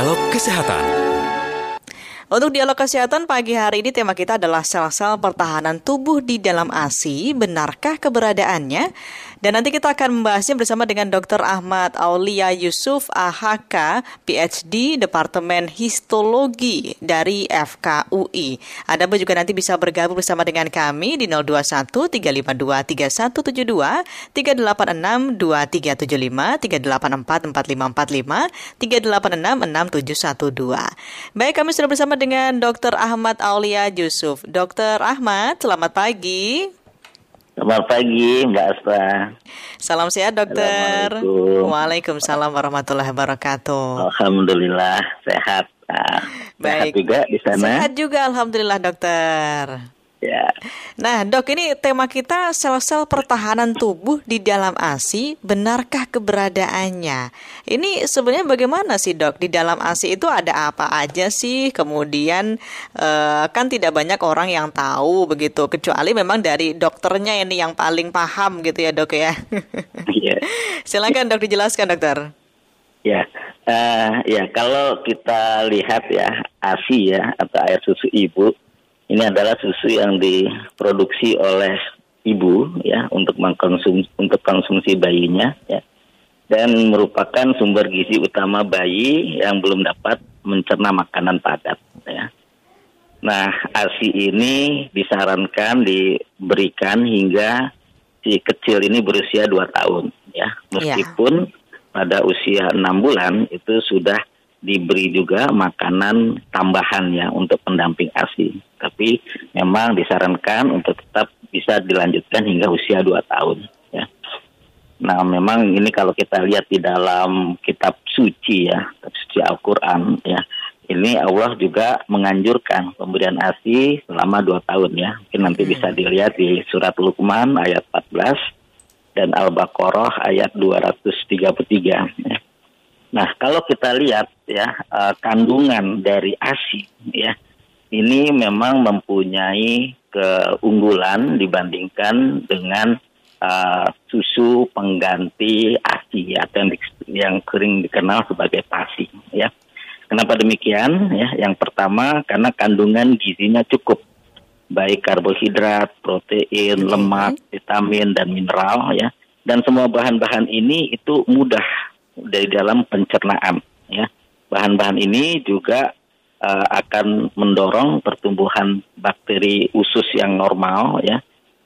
Dialog Kesehatan. Untuk dialog kesehatan pagi hari ini tema kita adalah sel-sel pertahanan tubuh di dalam ASI. Benarkah keberadaannya? Dan nanti kita akan membahasnya bersama dengan Dr. Ahmad Aulia Yusuf AHK, PhD Departemen Histologi dari FKUI. Anda pun juga nanti bisa bergabung bersama dengan kami di 021 352 3172, 386 2375, 384 4545, 386 6712. Baik, kami sudah bersama dengan Dr. Ahmad Aulia Yusuf. Dr. Ahmad, selamat pagi. Selamat pagi Mbak Aspa. Salam sehat dokter. Waalaikumsalam warahmatullahi wabarakatuh. Alhamdulillah sehat. Baik. Sehat juga di sana. Sehat juga alhamdulillah dokter. Nah, dok, ini tema kita sel-sel pertahanan tubuh di dalam ASI, benarkah keberadaannya? Ini sebenarnya bagaimana sih, dok? Di dalam ASI itu ada apa aja sih? Kemudian eh, kan tidak banyak orang yang tahu begitu, kecuali memang dari dokternya ini yang paling paham gitu ya, dok ya. Iya. Silakan dok dijelaskan, dokter. Ya. Uh, ya kalau kita lihat ya ASI ya atau air susu ibu ini adalah susu yang diproduksi oleh ibu ya untuk mengkonsum untuk konsumsi bayinya ya dan merupakan sumber gizi utama bayi yang belum dapat mencerna makanan padat ya. Nah, ASI ini disarankan diberikan hingga si kecil ini berusia 2 tahun ya. Meskipun ya. pada usia enam bulan itu sudah diberi juga makanan tambahan ya untuk pendamping ASI. Tapi memang disarankan untuk tetap bisa dilanjutkan hingga usia 2 tahun ya. Nah, memang ini kalau kita lihat di dalam kitab suci ya, kitab suci Al-Qur'an ya. Ini Allah juga menganjurkan pemberian ASI selama 2 tahun ya. Mungkin nanti bisa dilihat di surat Luqman ayat 14 dan Al-Baqarah ayat 233 ya. Nah, kalau kita lihat ya uh, kandungan dari ASI ya ini memang mempunyai keunggulan dibandingkan dengan uh, susu pengganti ASI atau yang, yang sering dikenal sebagai PASI ya. Kenapa demikian? Ya, yang pertama karena kandungan gizinya cukup baik karbohidrat, protein, lemak, vitamin dan mineral ya. Dan semua bahan-bahan ini itu mudah dari dalam pencernaan ya. Bahan-bahan ini juga uh, akan mendorong pertumbuhan bakteri usus yang normal ya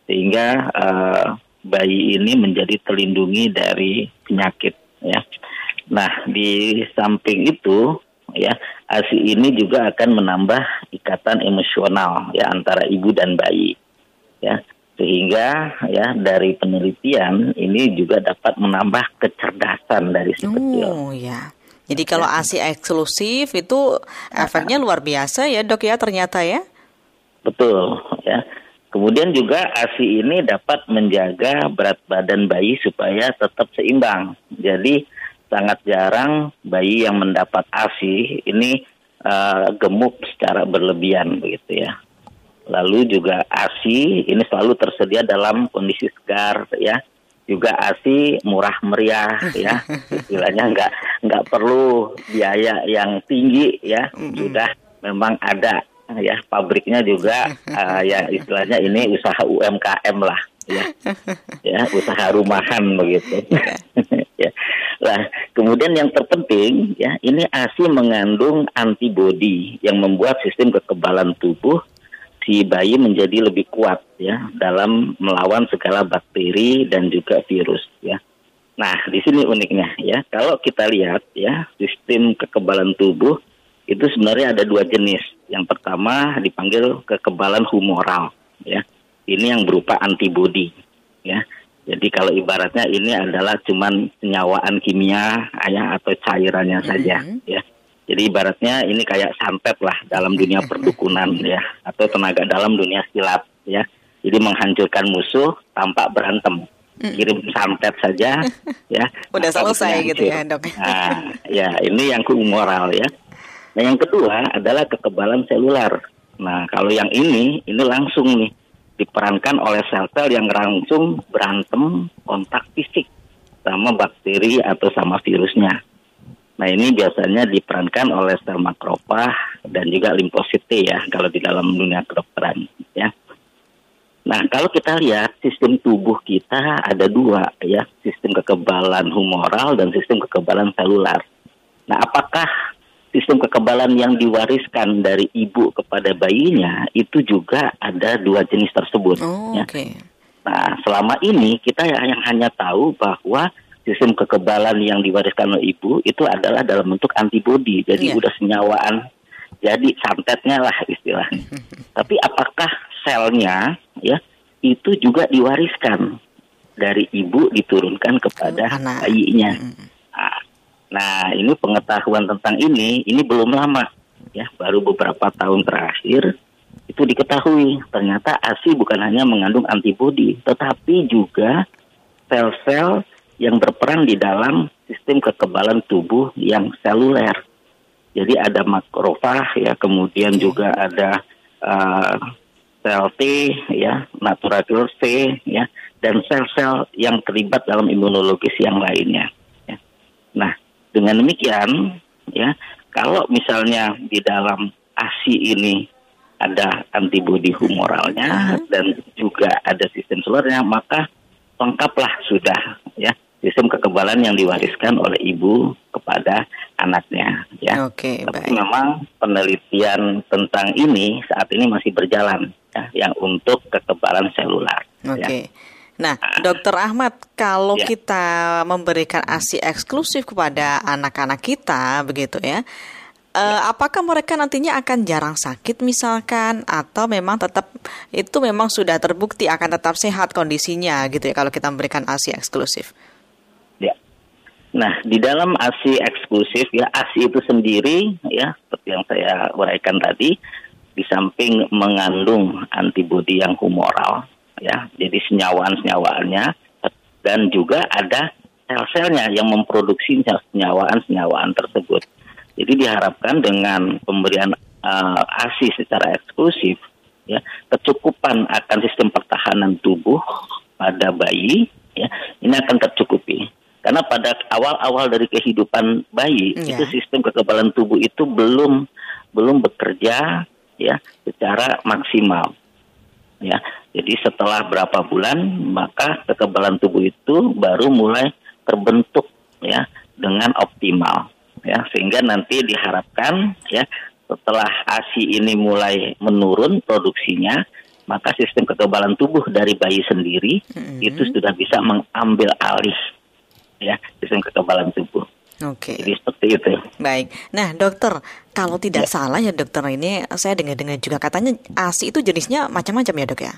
sehingga uh, bayi ini menjadi terlindungi dari penyakit ya. Nah, di samping itu ya, ASI ini juga akan menambah ikatan emosional ya antara ibu dan bayi. Ya, sehingga ya dari penelitian ini juga dapat menambah kecerdasan dari si kecil. Oh ya. Jadi kalau ASI eksklusif itu efeknya luar biasa ya dok ya ternyata ya. Betul ya. Kemudian juga ASI ini dapat menjaga berat badan bayi supaya tetap seimbang. Jadi sangat jarang bayi yang mendapat ASI ini uh, gemuk secara berlebihan begitu ya. Lalu juga ASI ini selalu tersedia dalam kondisi segar ya. Juga ASI murah meriah ya. Istilahnya nggak nggak perlu biaya yang tinggi ya. Sudah memang ada ya pabriknya juga uh, ya istilahnya ini usaha UMKM lah ya. Ya, usaha rumahan begitu. ya. Nah, kemudian yang terpenting ya, ini ASI mengandung antibodi yang membuat sistem kekebalan tubuh si bayi menjadi lebih kuat ya dalam melawan segala bakteri dan juga virus ya. Nah, di sini uniknya ya. Kalau kita lihat ya, sistem kekebalan tubuh itu sebenarnya ada dua jenis. Yang pertama dipanggil kekebalan humoral ya. Ini yang berupa antibodi ya. Jadi kalau ibaratnya ini adalah cuman penyawaan kimia ya atau cairannya saja mm -hmm. ya. Jadi ibaratnya ini kayak santet lah dalam dunia perdukunan ya atau tenaga dalam dunia silat ya. Jadi menghancurkan musuh tanpa berantem. Kirim santet saja ya. Udah selesai gitu ya, Dok. Nah, ya ini yang moral ya. Nah, yang kedua adalah kekebalan seluler. Nah, kalau yang ini ini langsung nih diperankan oleh sel-sel yang langsung berantem kontak fisik sama bakteri atau sama virusnya. Nah ini biasanya diperankan oleh sel makrofag dan juga limfosit T ya kalau di dalam dunia kedokteran ya. Nah kalau kita lihat sistem tubuh kita ada dua ya sistem kekebalan humoral dan sistem kekebalan selular. Nah apakah sistem kekebalan yang diwariskan dari ibu kepada bayinya itu juga ada dua jenis tersebut. Oh, ya. Okay. Nah selama ini kita yang hanya tahu bahwa sistem kekebalan yang diwariskan oleh ibu itu adalah dalam bentuk antibodi. Jadi yeah. udah senyawaan. Jadi santetnya lah istilahnya. Tapi apakah selnya ya itu juga diwariskan dari ibu diturunkan kepada Anak. bayinya. Nah, nah, ini pengetahuan tentang ini ini belum lama ya, baru beberapa tahun terakhir itu diketahui ternyata ASI bukan hanya mengandung antibodi, tetapi juga sel-sel yang berperan di dalam sistem kekebalan tubuh yang seluler. Jadi ada makrofag ya, kemudian juga ada uh, sel T ya, natural killer C ya, dan sel-sel yang terlibat dalam imunologis yang lainnya. Ya. Nah, dengan demikian ya, kalau misalnya di dalam ASI ini ada antibodi humoralnya uh -huh. dan juga ada sistem selulernya, maka lengkaplah sudah ya sistem kekebalan yang diwariskan oleh ibu kepada anaknya ya. Oke, okay, Tapi baik. memang penelitian tentang ini saat ini masih berjalan ya yang untuk kekebalan selular. Oke. Okay. Ya. Nah, Dokter Ahmad, kalau ya. kita memberikan ASI eksklusif kepada anak-anak kita begitu ya, Uh, apakah mereka nantinya akan jarang sakit misalkan atau memang tetap itu memang sudah terbukti akan tetap sehat kondisinya gitu ya kalau kita memberikan ASI eksklusif? Nah, di dalam ASI eksklusif ya ASI itu sendiri ya seperti yang saya uraikan tadi di samping mengandung antibodi yang humoral ya. Jadi senyawaan-senyawaannya dan juga ada sel-selnya yang memproduksi senyawaan-senyawaan tersebut. Jadi diharapkan dengan pemberian uh, ASI secara eksklusif ya kecukupan akan sistem pertahanan tubuh pada bayi ya ini akan tercukupi karena pada awal-awal dari kehidupan bayi yeah. itu sistem kekebalan tubuh itu belum belum bekerja ya secara maksimal. Ya. Jadi setelah berapa bulan maka kekebalan tubuh itu baru mulai terbentuk ya dengan optimal ya sehingga nanti diharapkan ya setelah ASI ini mulai menurun produksinya maka sistem kekebalan tubuh dari bayi sendiri mm -hmm. itu sudah bisa mengambil alih ya sistem kekebalan tubuh. Oke. Okay. Jadi seperti itu. Baik. Nah, dokter, kalau tidak ya. salah ya dokter ini saya dengar-dengar juga katanya ASI itu jenisnya macam-macam ya dok ya?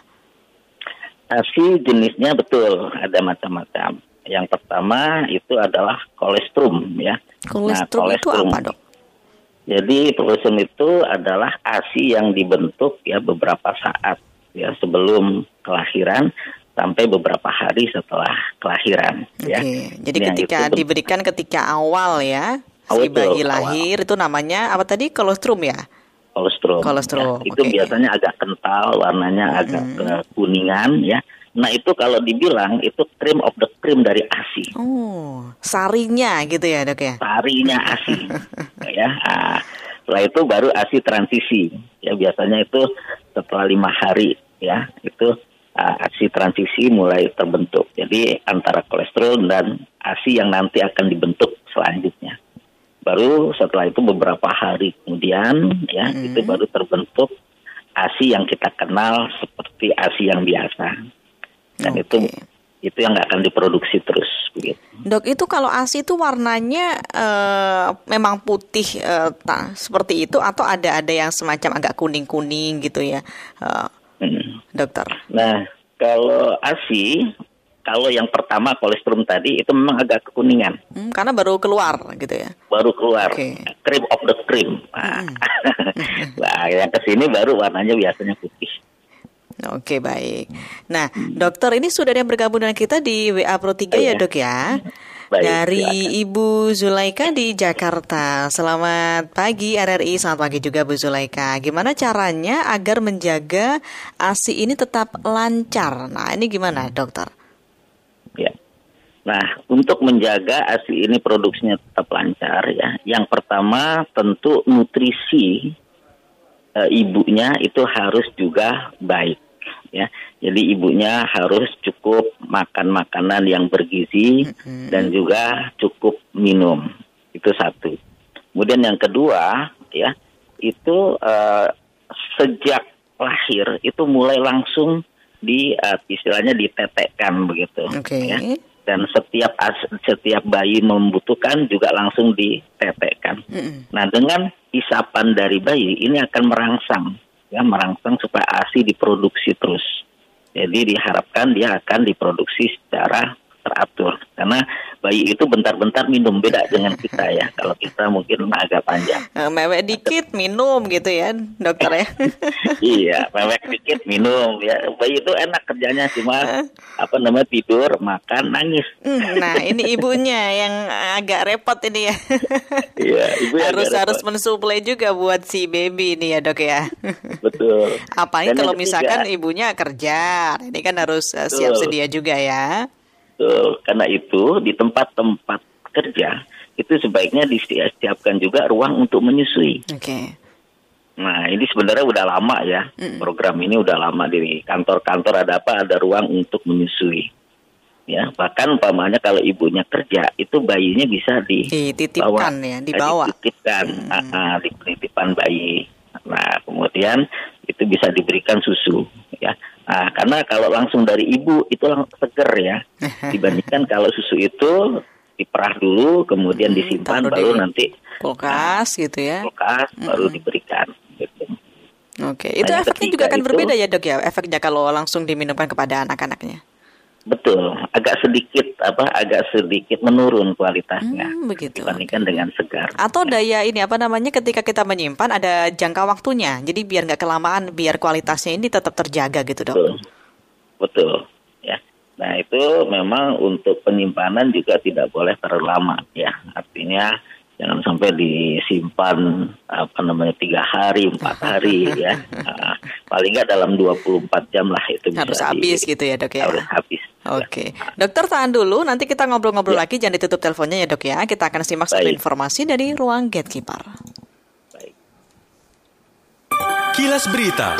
ASI jenisnya betul ada macam-macam. Yang pertama itu adalah kolestrum ya. Kolestrum, nah, kolestrum itu apa dok? Jadi kolestrum itu adalah ASI yang dibentuk ya beberapa saat ya sebelum kelahiran sampai beberapa hari setelah kelahiran okay. ya. Jadi nah, ketika itu, diberikan ketika awal ya oh, si bayi lahir awal. itu namanya apa tadi kolostrum ya? Kolostrum. Kolostrum. Ya, itu okay. biasanya agak kental, warnanya agak hmm. kuningan ya. Nah itu kalau dibilang itu cream of the cream dari ASI. Oh, sarinya gitu ya dok ya? Sarinya ASI. ya. Nah, setelah itu baru ASI transisi. Ya biasanya itu setelah lima hari ya itu uh, aksi transisi mulai terbentuk. Jadi antara kolesterol dan ASI yang nanti akan dibentuk selanjutnya. Baru setelah itu beberapa hari kemudian ya hmm. itu baru terbentuk ASI yang kita kenal seperti ASI yang biasa. Dan okay. itu itu yang nggak akan diproduksi terus begitu. Dok, itu kalau ASI itu warnanya uh, memang putih uh, tak, seperti itu atau ada ada yang semacam agak kuning-kuning gitu ya? Uh, Hmm. Dokter. Nah, kalau ASI, kalau yang pertama kolestrum tadi itu memang agak kekuningan. Hmm, karena baru keluar gitu ya. Baru keluar. Okay. Cream of the cream. Nah, hmm. nah yang ke sini baru warnanya biasanya putih. Oke baik. Nah dokter ini sudah ada yang bergabung dengan kita di WA Pro 3 ya dok ya. Baik, dari silakan. Ibu Zulaika di Jakarta. Selamat pagi RRI, selamat pagi juga Bu Zulaika. Gimana caranya agar menjaga ASI ini tetap lancar? Nah ini gimana dokter? Ya, Nah, untuk menjaga ASI ini produksinya tetap lancar ya. Yang pertama tentu nutrisi e, ibunya itu harus juga baik ya. Jadi ibunya harus cukup makan makanan yang bergizi mm-hmm. dan juga cukup minum. Itu satu. Kemudian yang kedua ya, itu e, sejak lahir itu mulai langsung di uh, istilahnya ditetekkan begitu okay. ya dan setiap as, setiap bayi membutuhkan juga langsung ditetekkan. Mm. Nah dengan isapan dari bayi ini akan merangsang ya merangsang supaya ASI diproduksi terus. Jadi diharapkan dia akan diproduksi secara teratur karena bayi itu bentar-bentar minum. Beda dengan kita ya. Kalau kita mungkin agak panjang. Eh, mewek dikit minum gitu ya dokter ya. Iya mewek dikit minum. Ya bayi itu enak kerjanya cuma apa namanya tidur makan nangis. Hmm, nah ini ibunya yang agak repot ini ya. Iya ibu harus harus mensuplai juga buat si baby ini ya dok ya. Betul. Apalagi kalau misalkan ibunya kerja ini kan harus uh, siap sedia juga ya Betul. Karena itu di tempat-tempat kerja itu sebaiknya disiapkan juga ruang untuk menyusui. Oke. Okay. Nah ini sebenarnya udah lama ya mm. program ini udah lama di kantor-kantor ada apa ada ruang untuk menyusui. Ya bahkan umpamanya kalau ibunya kerja itu bayinya bisa di dititipkan ya dibawa. Dititipkan, mm. uh, di penitipan bayi. Nah kemudian itu bisa diberikan susu ya. Nah, karena kalau langsung dari ibu itu langsung seger ya, dibandingkan kalau susu itu diperah dulu, kemudian hmm, disimpan, baru di nanti kulkas nah, gitu ya, kulkas hmm. baru diberikan. Gitu. Oke, itu nah, efeknya juga akan itu, berbeda ya dok ya, efeknya kalau langsung diminumkan kepada anak-anaknya. Betul, agak sedikit apa agak sedikit menurun kualitasnya hmm, begitu. dibandingkan dengan segar. Atau daya ini apa namanya ketika kita menyimpan ada jangka waktunya, jadi biar nggak kelamaan, biar kualitasnya ini tetap terjaga gitu dok. Betul, betul. Ya. Nah itu memang untuk penyimpanan juga tidak boleh terlalu lama ya, artinya jangan sampai disimpan apa namanya tiga hari empat hari ya. Nah, paling nggak dalam 24 jam lah itu harus habis di, gitu ya dok ya. harus habis oke okay. dokter tahan dulu nanti kita ngobrol-ngobrol ya. lagi jangan ditutup teleponnya ya dok ya kita akan simak satu informasi dari ruang gatekeeper Baik. kilas berita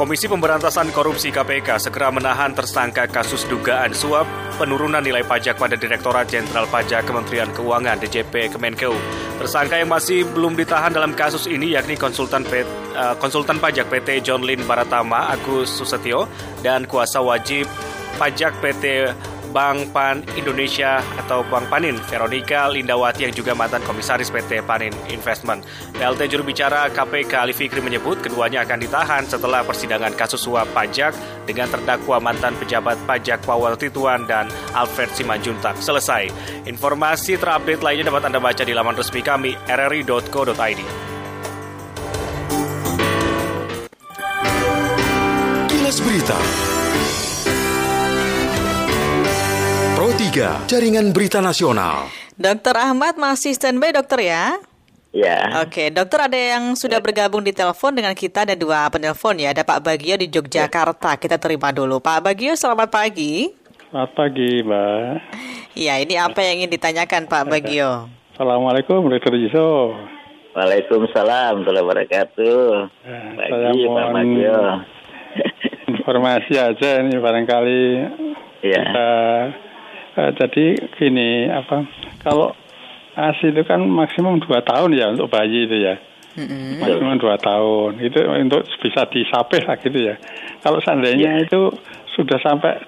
Komisi Pemberantasan Korupsi KPK segera menahan tersangka kasus dugaan suap penurunan nilai pajak pada Direktorat Jenderal Pajak Kementerian Keuangan DJP Kemenkeu. Tersangka yang masih belum ditahan dalam kasus ini yakni konsultan P, uh, konsultan pajak PT John Lin Baratama Agus Susetio dan kuasa wajib pajak PT Bank Pan Indonesia atau Bank Panin, Veronica Lindawati yang juga mantan komisaris PT Panin Investment. PLT juru bicara KPK Ali Fikri menyebut keduanya akan ditahan setelah persidangan kasus suap pajak dengan terdakwa mantan pejabat pajak Pawal Tituan dan Alfred Simanjuntak selesai. Informasi terupdate lainnya dapat Anda baca di laman resmi kami rri.co.id. Berita 3, Jaringan Berita Nasional. Dokter Ahmad masih standby dokter ya? Ya. Oke, dokter ada yang sudah bergabung di telepon dengan kita ada dua penelpon ya. Ada Pak Bagio di Yogyakarta. Kita terima dulu. Pak Bagio, selamat pagi. Selamat pagi, Mbak. Iya, ini apa yang ingin ditanyakan Pak Bagio? Assalamualaikum, Dokter Jiso. Waalaikumsalam warahmatullahi wabarakatuh. Ya, pagi, saya mohon Pak Bagio. informasi aja ini barangkali ya. kita Uh, jadi gini apa kalau ASI itu kan maksimum dua tahun ya untuk bayi itu ya. Mm-hmm. Maksimum dua tahun itu untuk bisa disapih lah gitu ya. Kalau seandainya yeah. itu sudah sampai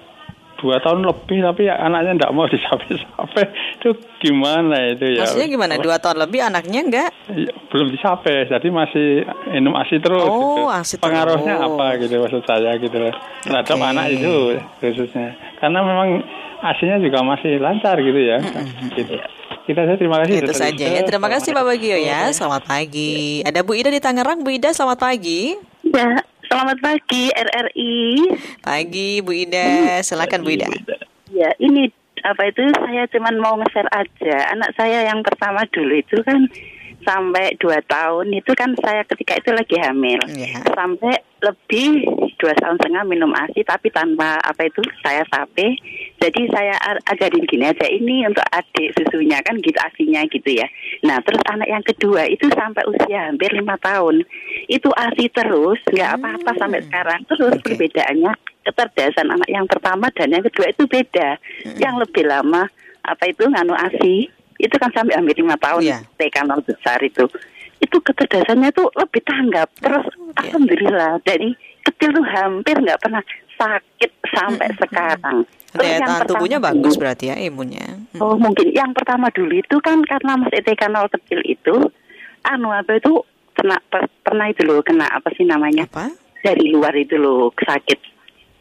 dua tahun lebih tapi ya anaknya tidak mau disapih-sapih itu gimana itu ya? Maksudnya gimana? Dua tahun lebih anaknya enggak? Ya, belum disapih, jadi masih minum asi terus. Oh, gitu. asi terus. Pengaruhnya apa gitu maksud saya gitu terhadap okay. anak itu khususnya. Karena memang asinya juga masih lancar gitu ya. Gitu. Kita saya terima kasih. Itu saja ya. Terima kasih Pak Bagio ya. Selamat pagi. Ada Bu Ida di Tangerang. Bu Ida selamat pagi. Ya, selamat pagi RRI. Pagi Bu Ida. Silakan Bu Ida. Ya, ini apa itu saya cuma mau nge-share aja. Anak saya yang pertama dulu itu kan sampai dua tahun itu kan saya ketika itu lagi hamil. Yeah. Sampai lebih dua tahun setengah minum ASI tapi tanpa apa itu saya sape. Jadi saya ajarin gini aja ini untuk adik susunya kan gitu asinya gitu ya. Nah terus anak yang kedua itu sampai usia hampir lima tahun itu ASI terus nggak hmm. apa-apa sampai sekarang. Terus okay. perbedaannya kecerdasan anak yang pertama dan yang kedua itu beda. Hmm. Yang lebih lama apa itu nganu ASI itu kan sampai hampir lima tahun yeah. TK nol besar itu itu kecerdasannya tuh lebih tanggap terus yeah. alhamdulillah dari kecil tuh hampir nggak pernah sakit sampai hmm. sekarang terus Daya tahan tubuhnya dulu, bagus berarti ya imunnya hmm. oh mungkin yang pertama dulu itu kan karena mas TK nol kecil itu anu apa itu kena per, pernah itu loh kena apa sih namanya apa? dari luar itu loh sakit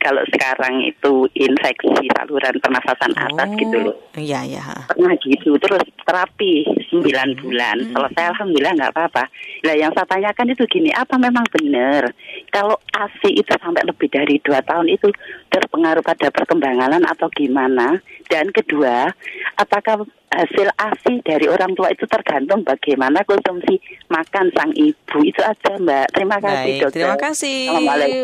kalau sekarang itu infeksi saluran pernafasan atas oh, gitu loh. Iya iya. Pernah gitu terus terapi 9 hmm. bulan. Hmm. Selesai alhamdulillah nggak apa-apa. Nah yang saya tanyakan itu gini, apa memang benar kalau ASI itu sampai lebih dari dua tahun itu terpengaruh pada perkembangan atau gimana? Dan kedua, apakah hasil ASI dari orang tua itu tergantung bagaimana konsumsi makan sang ibu itu aja Mbak. Terima kasih Baik, dokter. Terima kasih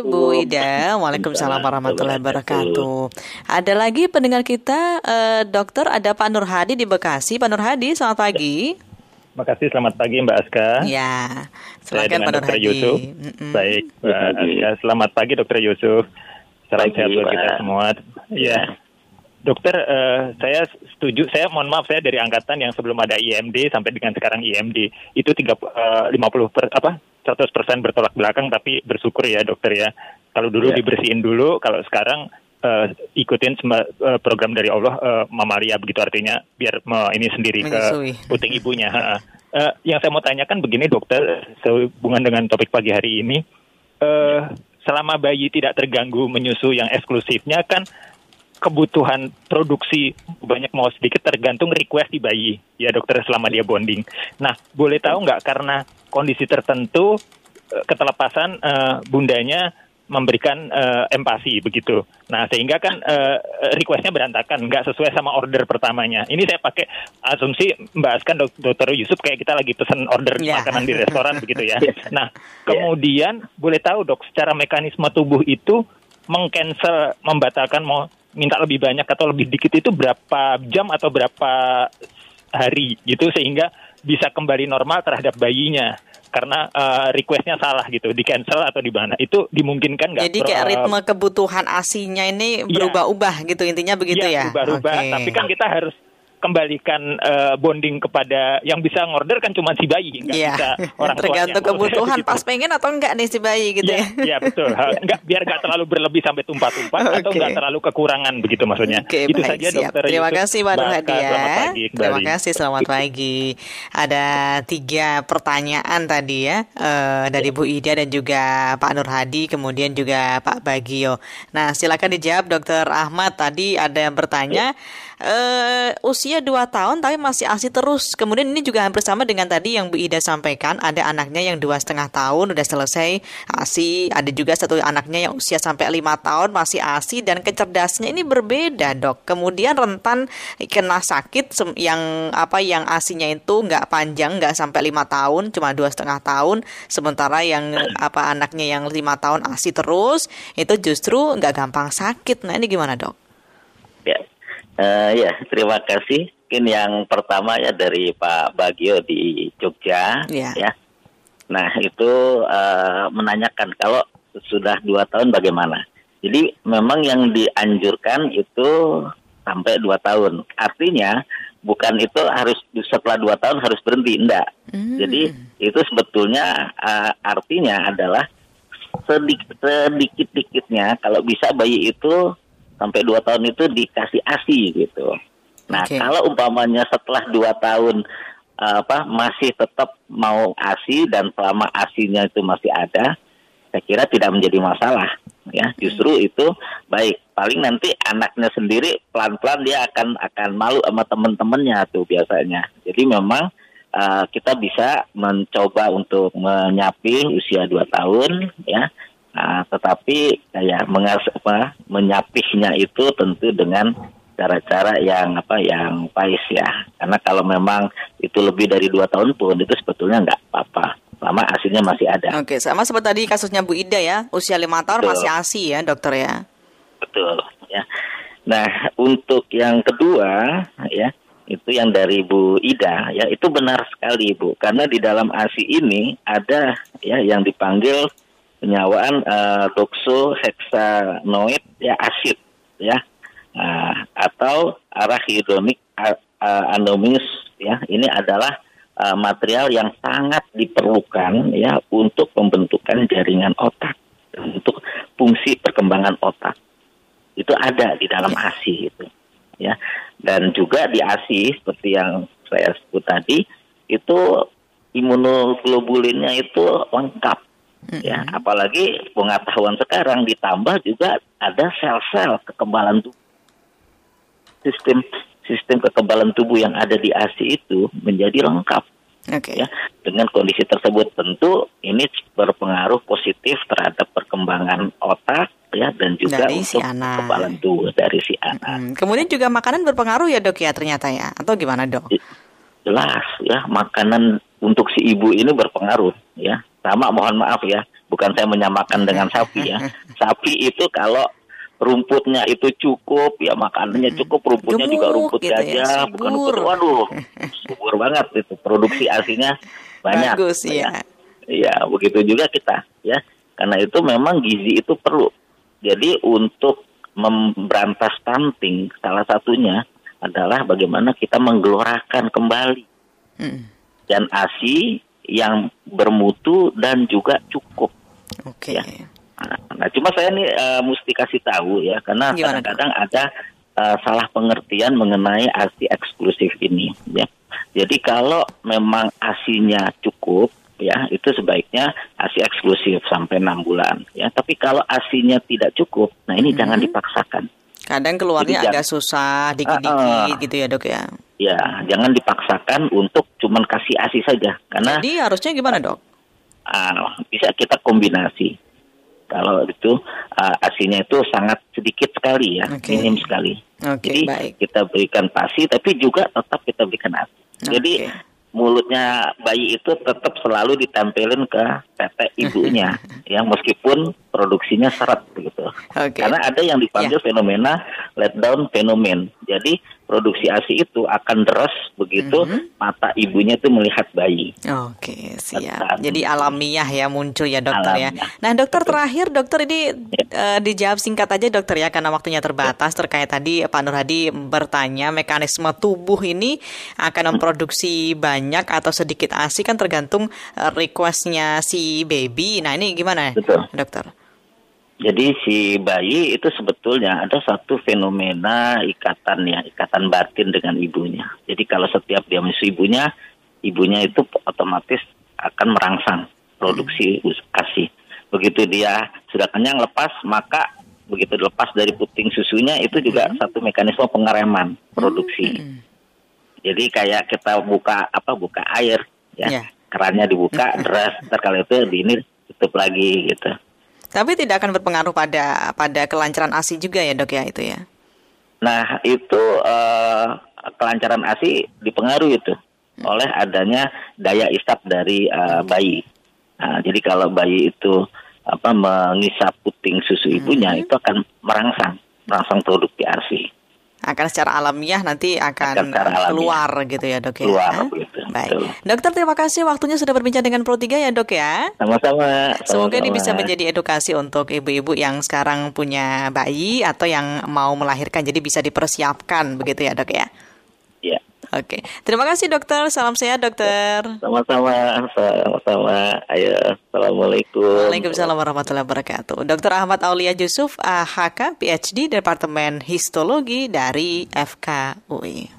Bu Ida. Waalaikumsalam warahmatullahi wabarakatuh. Ada lagi pendengar kita uh, dokter ada Pak Nur Hadi di Bekasi. Pak Nur Hadi, selamat pagi. Terima kasih, selamat pagi Mbak Aska. Ya, silakan Pak Nur Hadi. Yusuf. Mm -mm. Baik, Mbak Aska. Selamat pagi Dokter Yusuf. Salam sehat buat kita semua. Ya. Dokter, uh, saya setuju. Saya mohon maaf saya dari angkatan yang sebelum ada IMD sampai dengan sekarang IMD itu tiga uh, lima puluh per, apa 100% bertolak belakang tapi bersyukur ya dokter ya. Kalau dulu yeah. dibersihin dulu, kalau sekarang uh, ikutin uh, program dari Allah uh, Mama Maria begitu artinya biar uh, ini sendiri ke puting ibunya. uh, yang saya mau tanyakan begini dokter sehubungan dengan topik pagi hari ini. Uh, selama bayi tidak terganggu menyusu yang eksklusifnya kan kebutuhan produksi banyak mau sedikit tergantung request di bayi ya dokter selama dia bonding. Nah boleh tahu nggak karena kondisi tertentu eh, ketelepasan uh, bundanya memberikan uh, empati begitu. Nah sehingga kan uh, requestnya berantakan, nggak sesuai sama order pertamanya. Ini saya pakai asumsi Mbak Askan dok dokter Yusuf kayak kita lagi pesen order yeah. makanan di restoran begitu ya. Nah kemudian yeah. boleh tahu dok secara mekanisme tubuh itu mengcancel membatalkan mau minta lebih banyak atau lebih dikit itu berapa jam atau berapa hari gitu sehingga bisa kembali normal terhadap bayinya karena uh, requestnya salah gitu di cancel atau di mana itu dimungkinkan nggak? Jadi kayak ritme kebutuhan asinya ini iya. berubah-ubah gitu intinya begitu ya? ya? Berubah-ubah okay. tapi kan kita harus kembalikan uh, bonding kepada yang bisa ngorder kan cuma si bayi nggak yeah. bisa orang tergantung tuanya. kebutuhan gitu. pas pengen atau enggak nih si bayi gitu yeah, ya. Iya betul. Enggak biar nggak terlalu berlebih sampai tumpah-tumpah okay. atau nggak terlalu kekurangan begitu maksudnya. Okay, Itu baik, saja siap. dokter. Terima Yusuf. kasih Pak Hadi ya. Terima kasih selamat pagi. Ada tiga pertanyaan tadi ya uh, dari Bu Ida dan juga Pak Nur Hadi kemudian juga Pak Bagio. Nah silakan dijawab Dokter Ahmad tadi ada yang bertanya. Yeah uh, usia 2 tahun tapi masih ASI terus. Kemudian ini juga hampir sama dengan tadi yang Bu Ida sampaikan, ada anaknya yang dua setengah tahun udah selesai ASI, ada juga satu anaknya yang usia sampai lima tahun masih ASI dan kecerdasnya ini berbeda dok. Kemudian rentan kena sakit yang apa yang asinya itu nggak panjang nggak sampai lima tahun cuma dua setengah tahun sementara yang apa anaknya yang lima tahun asi terus itu justru nggak gampang sakit nah ini gimana dok? Ya Uh, ya, terima kasih. Mungkin yang pertama ya dari Pak Bagio di Jogja, yeah. ya. Nah itu uh, menanyakan kalau sudah dua tahun bagaimana. Jadi memang yang dianjurkan itu sampai dua tahun. Artinya bukan itu harus setelah dua tahun harus berhenti, enggak. Mm. Jadi itu sebetulnya uh, artinya adalah sedikit sedikit-dikitnya kalau bisa bayi itu sampai dua tahun itu dikasih asi gitu. Nah okay. kalau umpamanya setelah dua tahun apa masih tetap mau asi dan selama asinya itu masih ada, saya kira tidak menjadi masalah ya. Justru itu baik. Paling nanti anaknya sendiri pelan-pelan dia akan akan malu sama teman-temannya tuh biasanya. Jadi memang uh, kita bisa mencoba untuk menyapi usia dua tahun ya Nah, tetapi ya mengas apa, menyapihnya itu tentu dengan cara-cara yang apa yang pais ya karena kalau memang itu lebih dari dua tahun pun itu sebetulnya nggak apa-apa selama asinya masih ada. Oke, sama seperti tadi kasusnya Bu Ida ya, usia lima tahun Betul. masih asi ya dokter ya. Betul ya. Nah untuk yang kedua ya itu yang dari Bu Ida ya itu benar sekali Bu karena di dalam ASI ini ada ya yang dipanggil penyawaan uh, doxohexanoid ya asid ya. Uh, atau arachidonic uh, anomis ya. Ini adalah uh, material yang sangat diperlukan ya untuk pembentukan jaringan otak untuk fungsi perkembangan otak. Itu ada di dalam ya. ASI itu ya. Dan juga di ASI seperti yang saya sebut tadi itu imunoglobulinnya itu lengkap mm-hmm. ya apalagi pengetahuan sekarang ditambah juga ada sel-sel kekebalan tubuh sistem sistem kekebalan tubuh yang ada di ASI itu menjadi lengkap Okay. Ya, dengan kondisi tersebut tentu ini berpengaruh positif terhadap perkembangan otak ya dan juga dari untuk si anak. kekebalan tubuh dari si anak. Hmm. Kemudian juga makanan berpengaruh ya dok ya ternyata ya atau gimana dok? Jelas ya makanan untuk si ibu ini berpengaruh ya. Sama mohon maaf ya, bukan saya menyamakan dengan sapi ya. Sapi itu kalau rumputnya itu cukup ya makanannya cukup rumputnya Gemuk, juga rumput gitu gajah ya, bukan rumput waduh subur banget itu. Produksi asinya banyak. Bagus, ya. ya begitu juga kita ya. Karena itu memang gizi itu perlu. Jadi untuk memberantas stunting salah satunya adalah bagaimana kita menggelorakan kembali. Hmm. Dan asi yang bermutu dan juga cukup. Oke. Okay. Ya. Nah, cuma saya nih uh, mesti kasih tahu ya, karena kadang-kadang ada uh, salah pengertian mengenai ASI eksklusif ini. Ya. Jadi kalau memang asinya cukup, ya itu sebaiknya ASI eksklusif sampai enam bulan. Ya, tapi kalau asinya tidak cukup, nah ini hmm. jangan dipaksakan. Kadang keluarnya Jadi, agak susah, dikit-dikit uh, uh, gitu ya dok ya. Ya, jangan dipaksakan untuk cuman kasih asi saja, karena. Jadi harusnya gimana dok? Uh, bisa kita kombinasi kalau itu uh, asinya itu sangat sedikit sekali ya, okay. minim sekali. Okay, Jadi baik. kita berikan pasi, tapi juga tetap kita berikan asi. Okay. Mulutnya bayi itu tetap selalu ditempelin ke tete ibunya, ya meskipun produksinya seret gitu. Okay. Karena ada yang dipanggil yeah. fenomena letdown fenomen. Jadi produksi ASI itu akan deras begitu mm-hmm. mata ibunya itu melihat bayi. Oke, siap. Jadi alamiah ya muncul ya dokter ya. alamiah. ya. Nah, dokter Betul. terakhir dokter ini ya. uh, dijawab singkat aja dokter ya karena waktunya terbatas ya. terkait tadi Pak Nur Hadi bertanya mekanisme tubuh ini akan memproduksi hmm. banyak atau sedikit ASI kan tergantung uh, requestnya si baby. Nah, ini gimana Betul. dokter? Jadi si bayi itu sebetulnya ada satu fenomena ikatan ya, ikatan batin dengan ibunya. Jadi kalau setiap dia menyusui ibunya, ibunya itu otomatis akan merangsang produksi ASI. Begitu dia sudah kenyang lepas, maka begitu lepas dari puting susunya itu juga hmm. satu mekanisme pengereman produksi. Hmm. Jadi kayak kita buka apa buka air ya, yeah. kerannya dibuka deras, ntar kalau itu di ini tutup lagi gitu. Tapi tidak akan berpengaruh pada pada kelancaran ASI juga ya dok ya itu ya? Nah itu uh, kelancaran ASI dipengaruhi itu hmm. oleh adanya daya isap dari uh, bayi. Nah, jadi kalau bayi itu apa mengisap puting susu ibunya hmm. itu akan merangsang merangsang produksi ASI akan secara alamiah nanti akan, akan keluar gitu ya dok ya. Keluar, gitu. Baik. Betul. Dokter terima kasih waktunya sudah berbincang dengan Pro 3 ya dok ya. Sama-sama. Semoga sama ini bisa menjadi edukasi untuk ibu-ibu yang sekarang punya bayi atau yang mau melahirkan jadi bisa dipersiapkan begitu ya dok ya. Oke, terima kasih dokter. Salam sehat dokter. Sama-sama, sama-sama. Ayo, assalamualaikum. Waalaikumsalam warahmatullahi wabarakatuh. Dokter Ahmad Aulia Yusuf, AHK, PhD Departemen Histologi dari FKUI.